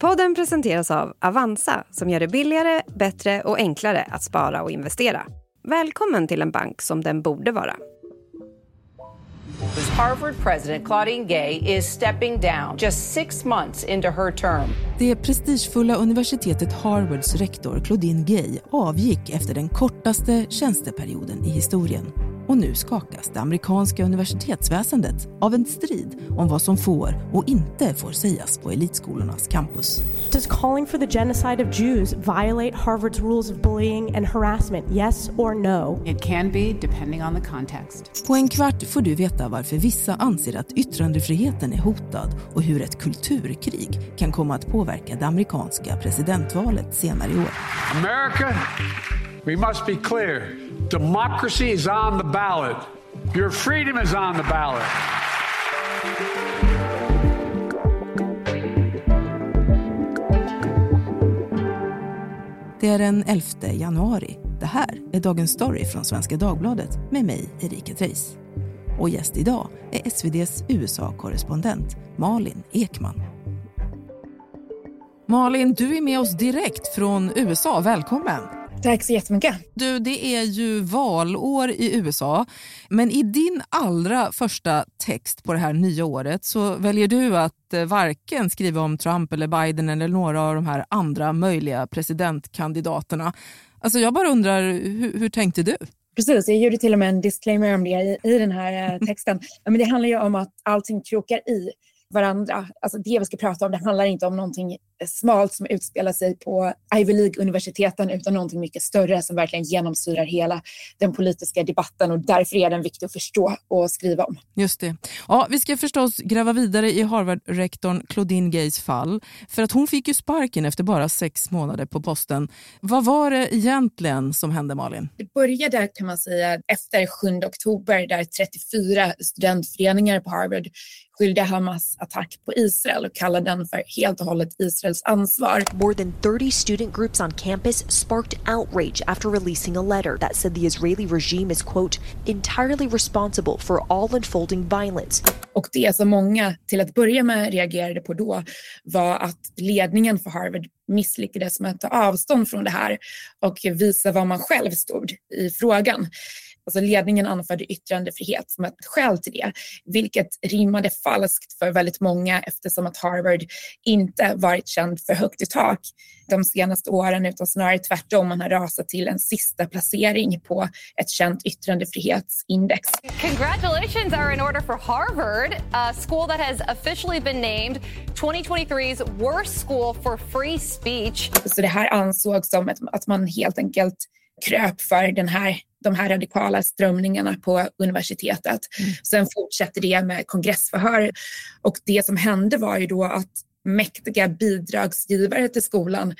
Podden presenteras av Avanza som gör det billigare, bättre och enklare att spara och investera. Välkommen till en bank som den borde vara. Harvard president Claudine Gay is stepping down just six months into her term. Det prestigefulla universitetet Harvards rektor Claudine Gay avgick efter den kortaste tjänsteperioden i historien. Och nu skakas det amerikanska universitetsväsendet av en strid om vad som får och inte får sägas på elitskolornas campus. Does calling for the genocide of Jews violate Harvard's rules of bullying and harassment? Yes or no? It can be, depending on the context. På en kvart får du veta varför vissa anser att yttrandefriheten är hotad och hur ett kulturkrig kan komma att påverka det amerikanska presidentvalet senare i år. America, we must be clear. Democracy is on the ballot. Your freedom is on the ballot. Det är den 11 januari. Det här är Dagens Story från Svenska Dagbladet med mig, Erika Treijs. Och gäst idag är SVDs USA-korrespondent Malin Ekman. Malin, du är med oss direkt från USA. Välkommen! Tack så jättemycket. Du, det är ju valår i USA, men i din allra första text på det här nya året så väljer du att eh, varken skriva om Trump eller Biden eller några av de här andra möjliga presidentkandidaterna. Alltså jag bara undrar, hur, hur tänkte du? Precis, jag gjorde till och med en disclaimer om det i, i den här eh, texten. Men det handlar ju om att allting krokar i varandra. Alltså det vi ska prata om, det handlar inte om någonting smalt som utspelar sig på Ivy League-universiteten utan någonting mycket större som verkligen genomsyrar hela den politiska debatten och därför är den viktig att förstå och skriva om. Just det. Ja, vi ska förstås gräva vidare i Harvard-rektorn Claudine Gays fall för att hon fick ju sparken efter bara sex månader på posten. Vad var det egentligen som hände Malin? Det började kan man säga efter 7 oktober där 34 studentföreningar på Harvard skyllde Hamas attack på Israel och kallade den för helt och hållet Israels ansvar. More than 30 student groups on campus sparked outrage after releasing a letter that said the Israeli regime is quote entirely responsible for all unfolding violence. Och det som många till att börja med reagerade på då var att ledningen för Harvard misslyckades med att ta avstånd från det här och visa var man själv stod i frågan. Alltså ledningen anförde yttrandefrihet som ett skäl till det, vilket rimmade falskt för väldigt många eftersom att Harvard inte varit känd för högt i tak de senaste åren utan snarare tvärtom. Man har rasat till en sista placering på ett känt yttrandefrihetsindex. Congratulations are in order for Harvard, a school that has officially been named 2023's worst school for free speech. Så det här ansågs som att man helt enkelt kröp för den här de här radikala strömningarna på universitetet. Mm. Sen fortsätter det med kongressförhör och det som hände var ju då att mäktiga bidragsgivare till skolan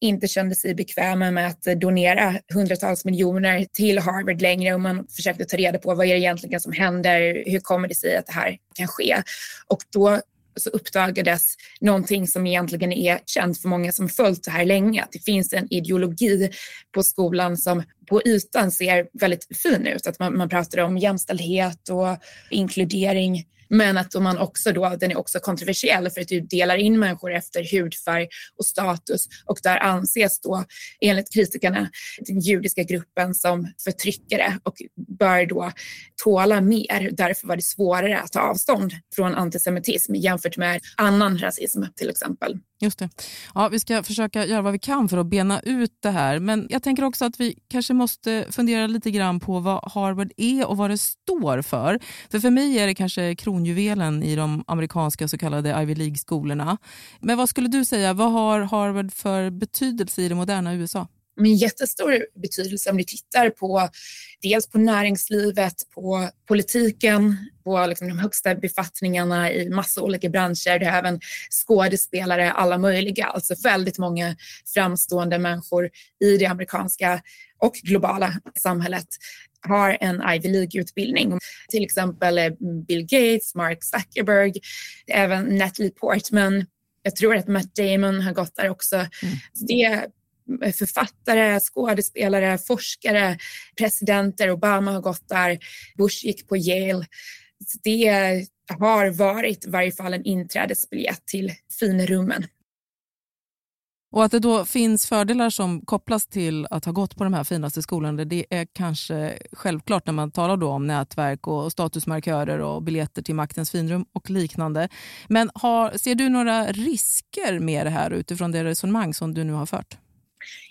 inte kände sig bekväma med att donera hundratals miljoner till Harvard längre och man försökte ta reda på vad är det egentligen som händer, hur kommer det sig att det här kan ske? Och då så uppdagades någonting som egentligen är känt för många som följt det här länge, att det finns en ideologi på skolan som på ytan ser väldigt fin ut, att man, man pratar om jämställdhet och inkludering men att man också då, den är också kontroversiell för att du delar in människor efter hudfärg och status och där anses då enligt kritikerna den judiska gruppen som förtryckare och bör då tåla mer. Därför var det svårare att ta avstånd från antisemitism jämfört med annan rasism till exempel. Just det. Ja, vi ska försöka göra vad vi kan för att bena ut det här. Men jag tänker också att vi kanske måste fundera lite grann på vad Harvard är och vad det står för. För för mig är det kanske kronjuvelen i de amerikanska så kallade Ivy League-skolorna. Men vad skulle du säga, vad har Harvard för betydelse i det moderna USA? Med jättestor betydelse om ni tittar på dels på näringslivet, på politiken, på liksom de högsta befattningarna i massa olika branscher. Det är även skådespelare, alla möjliga, alltså väldigt många framstående människor i det amerikanska och globala samhället har en Ivy League-utbildning. Till exempel Bill Gates, Mark Zuckerberg, även Natalie Portman. Jag tror att Matt Damon har gått där också. Mm. Det författare, skådespelare, forskare, presidenter. Obama har gått där, Bush gick på Yale. Det har varit i varje fall en inträdesbiljett till finrummen. Och att det då finns fördelar som kopplas till att ha gått på de här finaste skolorna, det är kanske självklart när man talar då om nätverk och statusmarkörer och biljetter till maktens finrum och liknande. Men har, ser du några risker med det här utifrån det resonemang som du nu har fört?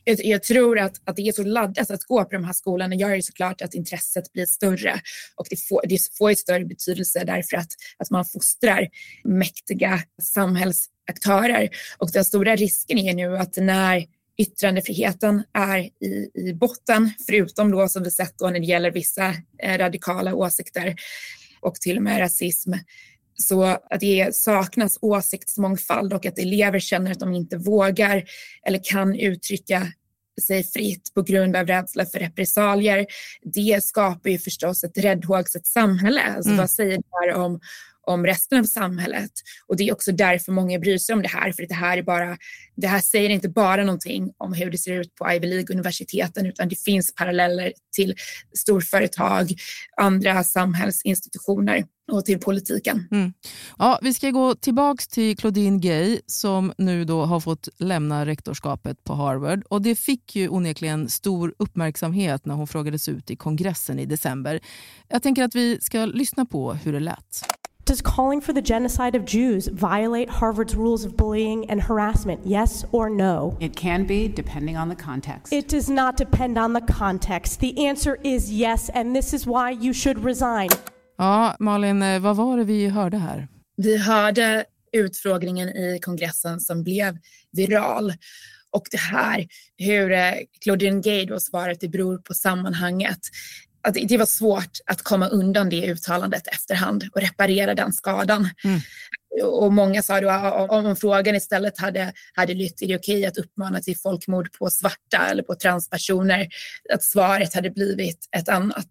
Jag, jag, tror att, att det är så laddat att gå på de här skolorna gör ju såklart att intresset blir större och det får, det får ju större betydelse därför att, att man fostrar mäktiga samhällsaktörer. Och den stora risken är nu att när yttrandefriheten är i, i botten, förutom då som vi sett då när det gäller vissa eh, radikala åsikter och till och med rasism, så att det saknas åsiktsmångfald och att elever känner att de inte vågar eller kan uttrycka sig fritt på grund av rädsla för repressalier. Det skapar ju förstås ett räddhågset samhälle. Alltså, mm. Vad säger det här om, om resten av samhället? Och det är också därför många bryr sig om det här, för det här, är bara, det här säger inte bara någonting om hur det ser ut på Ivy League-universiteten, utan det finns paralleller till storföretag, andra samhällsinstitutioner och till politiken. Mm. Ja, vi ska gå tillbaka till Claudine Gay som nu då har fått lämna rektorskapet på Harvard. Och Det fick ju onekligen stor uppmärksamhet när hon frågades ut i kongressen i december. Jag tänker att vi ska lyssna på hur det lät. Does calling for the genocide of Jews violate Harvard's rules of bullying and harassment? Yes or no? It can be, depending on the context. It does not depend on the context. The answer is yes, and this is why you should resign. Ja, Malin, eh, vad var det vi hörde här? Vi hörde utfrågningen i kongressen som blev viral. Och det här, hur eh, Claudine Gay då svarar att det beror på sammanhanget. Att det var svårt att komma undan det uttalandet efterhand och reparera den skadan. Mm. Och många sa då om frågan istället hade, hade lytt, är det okej att uppmana till folkmord på svarta eller på transpersoner? Att svaret hade blivit ett annat.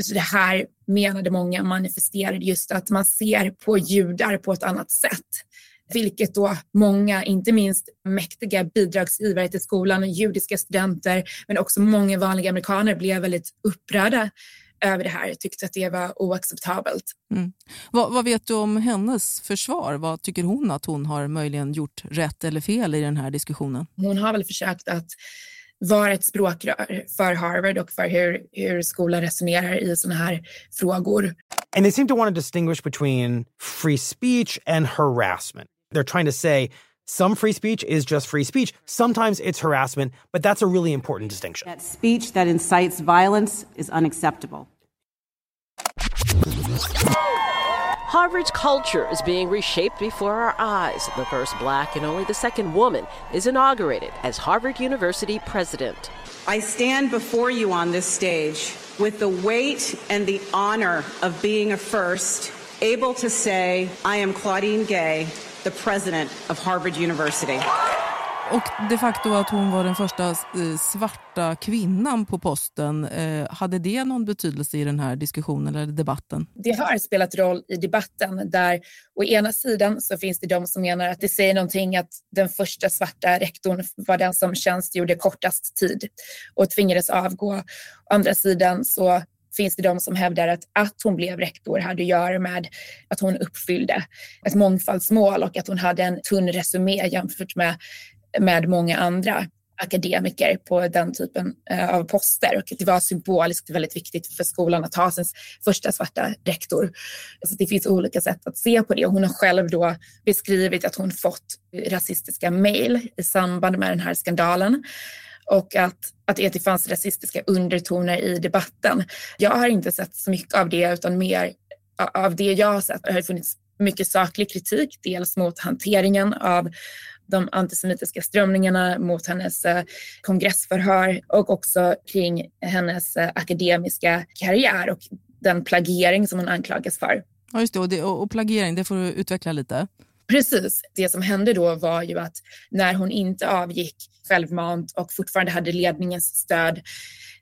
Så det här menade många manifesterade just att man ser på judar på ett annat sätt. Vilket då många, inte minst mäktiga bidragsgivare till skolan, judiska studenter, men också många vanliga amerikaner blev väldigt upprörda över det här. Tyckte att det var oacceptabelt. Mm. Vad, vad, vet du om hennes försvar? Vad tycker hon att hon har möjligen gjort rätt eller fel i den här diskussionen? Hon har väl försökt att vara ett språkrör för Harvard och för hur, hur skolan resonerar i sådana här frågor. And they seem to want to distinguish between free speech and harassment. They're trying to say some free speech is just free speech. Sometimes it's harassment, but that's a really important distinction. That speech that incites violence is unacceptable. Harvard's culture is being reshaped before our eyes. The first black and only the second woman is inaugurated as Harvard University president. I stand before you on this stage with the weight and the honor of being a first, able to say, I am Claudine Gay, the president of Harvard University. Och de facto att hon var den första eh, svarta kvinnan på posten, eh, hade det någon betydelse i den här diskussionen eller debatten? Det har spelat roll i debatten där å ena sidan så finns det de som menar att det säger någonting att den första svarta rektorn var den som tjänstgjorde kortast tid och tvingades avgå. Å andra sidan så finns det de som hävdar att att hon blev rektor hade att göra med att hon uppfyllde ett mångfaldsmål och att hon hade en tunn resumé jämfört med med många andra akademiker på den typen eh, av poster. Och det var symboliskt väldigt viktigt för skolan att ha sin första svarta rektor. Så det finns olika sätt att se på det. Och hon har själv då beskrivit att hon fått rasistiska mejl i samband med den här skandalen och att, att det fanns rasistiska undertoner i debatten. Jag har inte sett så mycket av det utan mer av det jag har sett det har funnits mycket saklig kritik, dels mot hanteringen av de antisemitiska strömningarna mot hennes eh, kongressförhör och också kring hennes eh, akademiska karriär och den plagiering som hon anklagas för. Ja, just det. Och, det, och plagiering, det får du utveckla lite. Precis. Det som hände då var ju att när hon inte avgick självmant och fortfarande hade ledningens stöd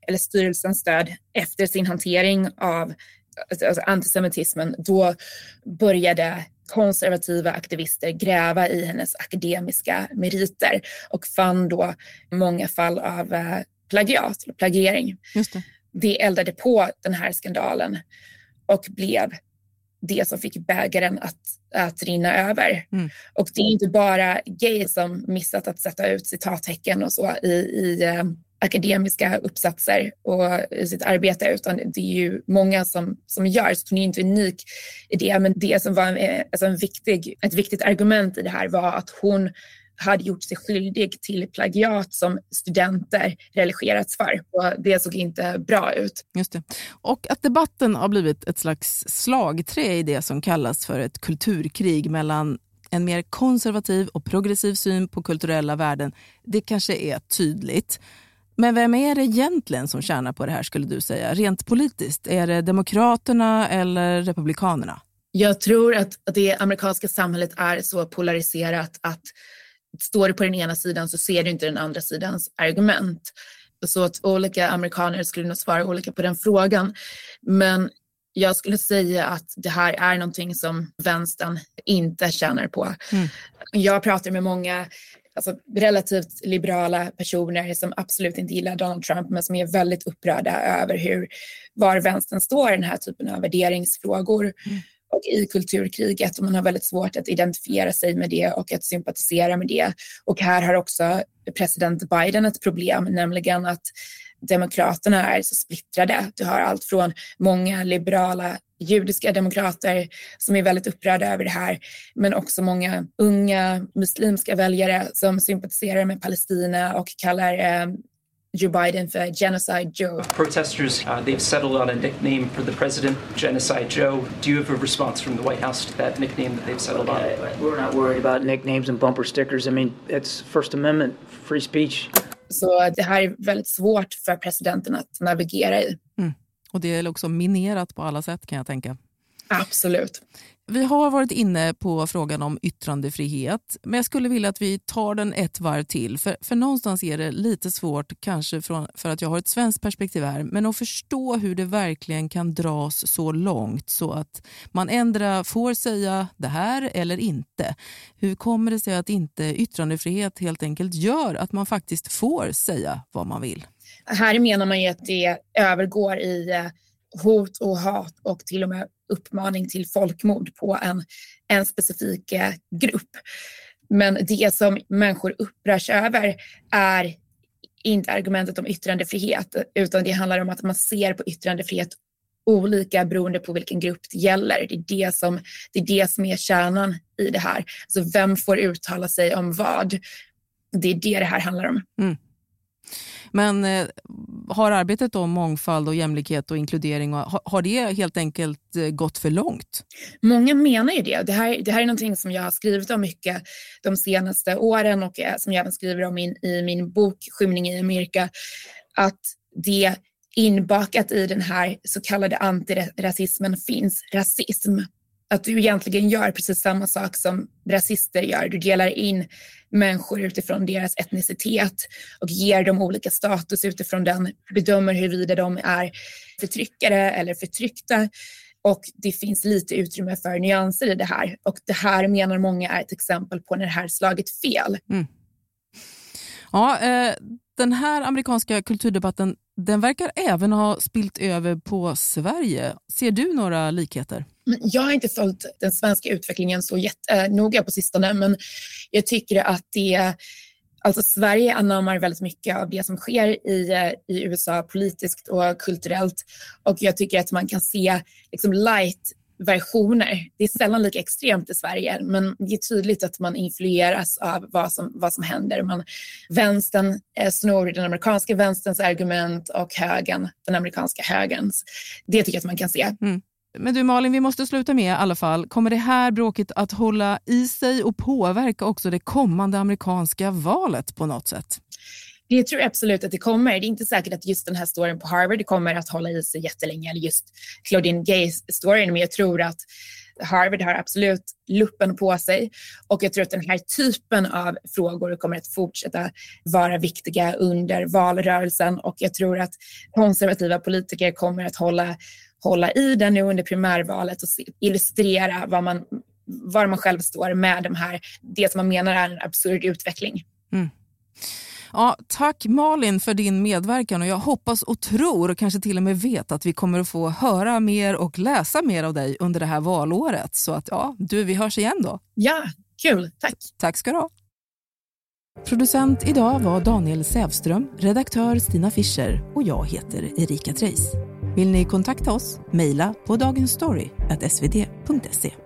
eller styrelsens stöd efter sin hantering av alltså antisemitismen, då började konservativa aktivister gräva i hennes akademiska meriter och fann då många fall av eh, plagiat, plagiering. Just det. det eldade på den här skandalen och blev det som fick bägaren att, att rinna över. Mm. Och det är inte bara Gay som missat att sätta ut citattecken och så i, i eh, akademiska uppsatser och i sitt arbete, utan det är ju många som, som gör, så hon är inte unik i det. Men det som var eh, alltså en viktig, ett viktigt argument i det här var att hon hade gjort sig skyldig till plagiat som studenter religerats för. Och det såg inte bra ut. Just det. Och att debatten har blivit ett slags slagträ i det som kallas för ett kulturkrig mellan en mer konservativ och progressiv syn på kulturella värden, det kanske är tydligt. Men vem är det egentligen som tjänar på det här skulle du säga? Rent politiskt, är det Demokraterna eller Republikanerna? Jag tror att det amerikanska samhället är så polariserat att står du på den ena sidan så ser du inte den andra sidans argument. Så att olika amerikaner skulle nog svara olika på den frågan. Men jag skulle säga att det här är någonting som vänstern inte tjänar på. Mm. Jag pratar med många alltså, relativt liberala personer som absolut inte gillar Donald Trump men som är väldigt upprörda över hur, var vänstern står i den här typen av värderingsfrågor. Mm och i kulturkriget och man har väldigt svårt att identifiera sig med det och att sympatisera med det. Och här har också president Biden ett problem, nämligen att Demokraterna är så splittrade. Du har allt från många liberala judiska demokrater som är väldigt upprörda över det här, men också många unga muslimska väljare som sympatiserar med Palestina och kallar eh, Joe Biden for Genocide Joe. Protesters, uh, they've settled on a nickname for the president, Genocide Joe. Do you have a response from the White House to that nickname that they've settled on? We're not worried about nicknames and bumper stickers. I mean, it's First Amendment, free speech. Så det här är väldigt svårt för presidenten att navigera i. Mm. Och det är också minerat på alla sätt kan jag tänka. Absolut. Vi har varit inne på frågan om yttrandefrihet, men jag skulle vilja att vi tar den ett varv till. För, för någonstans är det lite svårt, kanske från, för att jag har ett svenskt perspektiv här, men att förstå hur det verkligen kan dras så långt så att man ändra får säga det här eller inte. Hur kommer det sig att inte yttrandefrihet helt enkelt gör att man faktiskt får säga vad man vill? Här menar man ju att det övergår i eh, hot och hat och till och med uppmaning till folkmord på en, en specifik eh, grupp. Men det som människor upprörs över är inte argumentet om yttrandefrihet, utan det handlar om att man ser på yttrandefrihet olika beroende på vilken grupp det gäller. Det är det som, det är, det som är kärnan i det här. Alltså vem får uttala sig om vad? Det är det det här handlar om. Mm. Men eh, har arbetet om mångfald och jämlikhet och inkludering, och, har, har det helt enkelt eh, gått för långt? Många menar ju det. Det här, det här är någonting som jag har skrivit om mycket de senaste åren och eh, som jag även skriver om in, i min bok Skymning i Amerika. Att det inbakat i den här så kallade antirasismen finns rasism att du egentligen gör precis samma sak som rasister gör. Du delar in människor utifrån deras etnicitet och ger dem olika status utifrån den, bedömer huruvida de är förtryckare eller förtryckta. Och det finns lite utrymme för nyanser i det här. Och det här menar många är ett exempel på när det här slagit fel. Mm. Ja, eh, den här amerikanska kulturdebatten den verkar även ha spilt över på Sverige. Ser du några likheter? Jag har inte följt den svenska utvecklingen så jättenoga eh, på sistone, men jag tycker att det Alltså Sverige anammar väldigt mycket av det som sker i, eh, i USA politiskt och kulturellt och jag tycker att man kan se liksom light versioner. Det är sällan lika extremt i Sverige, men det är tydligt att man influeras av vad som, vad som händer. Man, vänstern eh, snor den amerikanska vänsterns argument och högern den amerikanska högerns. Det tycker jag att man kan se. Mm. Men du Malin, vi måste sluta med i alla fall. Kommer det här bråket att hålla i sig och påverka också det kommande amerikanska valet på något sätt? Det tror jag absolut att det kommer. Det är inte säkert att just den här storyn på Harvard kommer att hålla i sig jättelänge, eller just Claudine Gay-storyn, men jag tror att Harvard har absolut luppen på sig och jag tror att den här typen av frågor kommer att fortsätta vara viktiga under valrörelsen och jag tror att konservativa politiker kommer att hålla, hålla i den nu under primärvalet och illustrera vad man, var man själv står med de här, det som man menar är en absurd utveckling. Mm. Ja, tack Malin för din medverkan och jag hoppas och tror och kanske till och med vet att vi kommer att få höra mer och läsa mer av dig under det här valåret. Så att ja, du, vi hörs igen då. Ja, kul. Tack. Tack ska du ha. Producent idag var Daniel Sävström, redaktör Stina Fischer och jag heter Erika Treijs. Vill ni kontakta oss? Mejla på dagensstory.svd.se.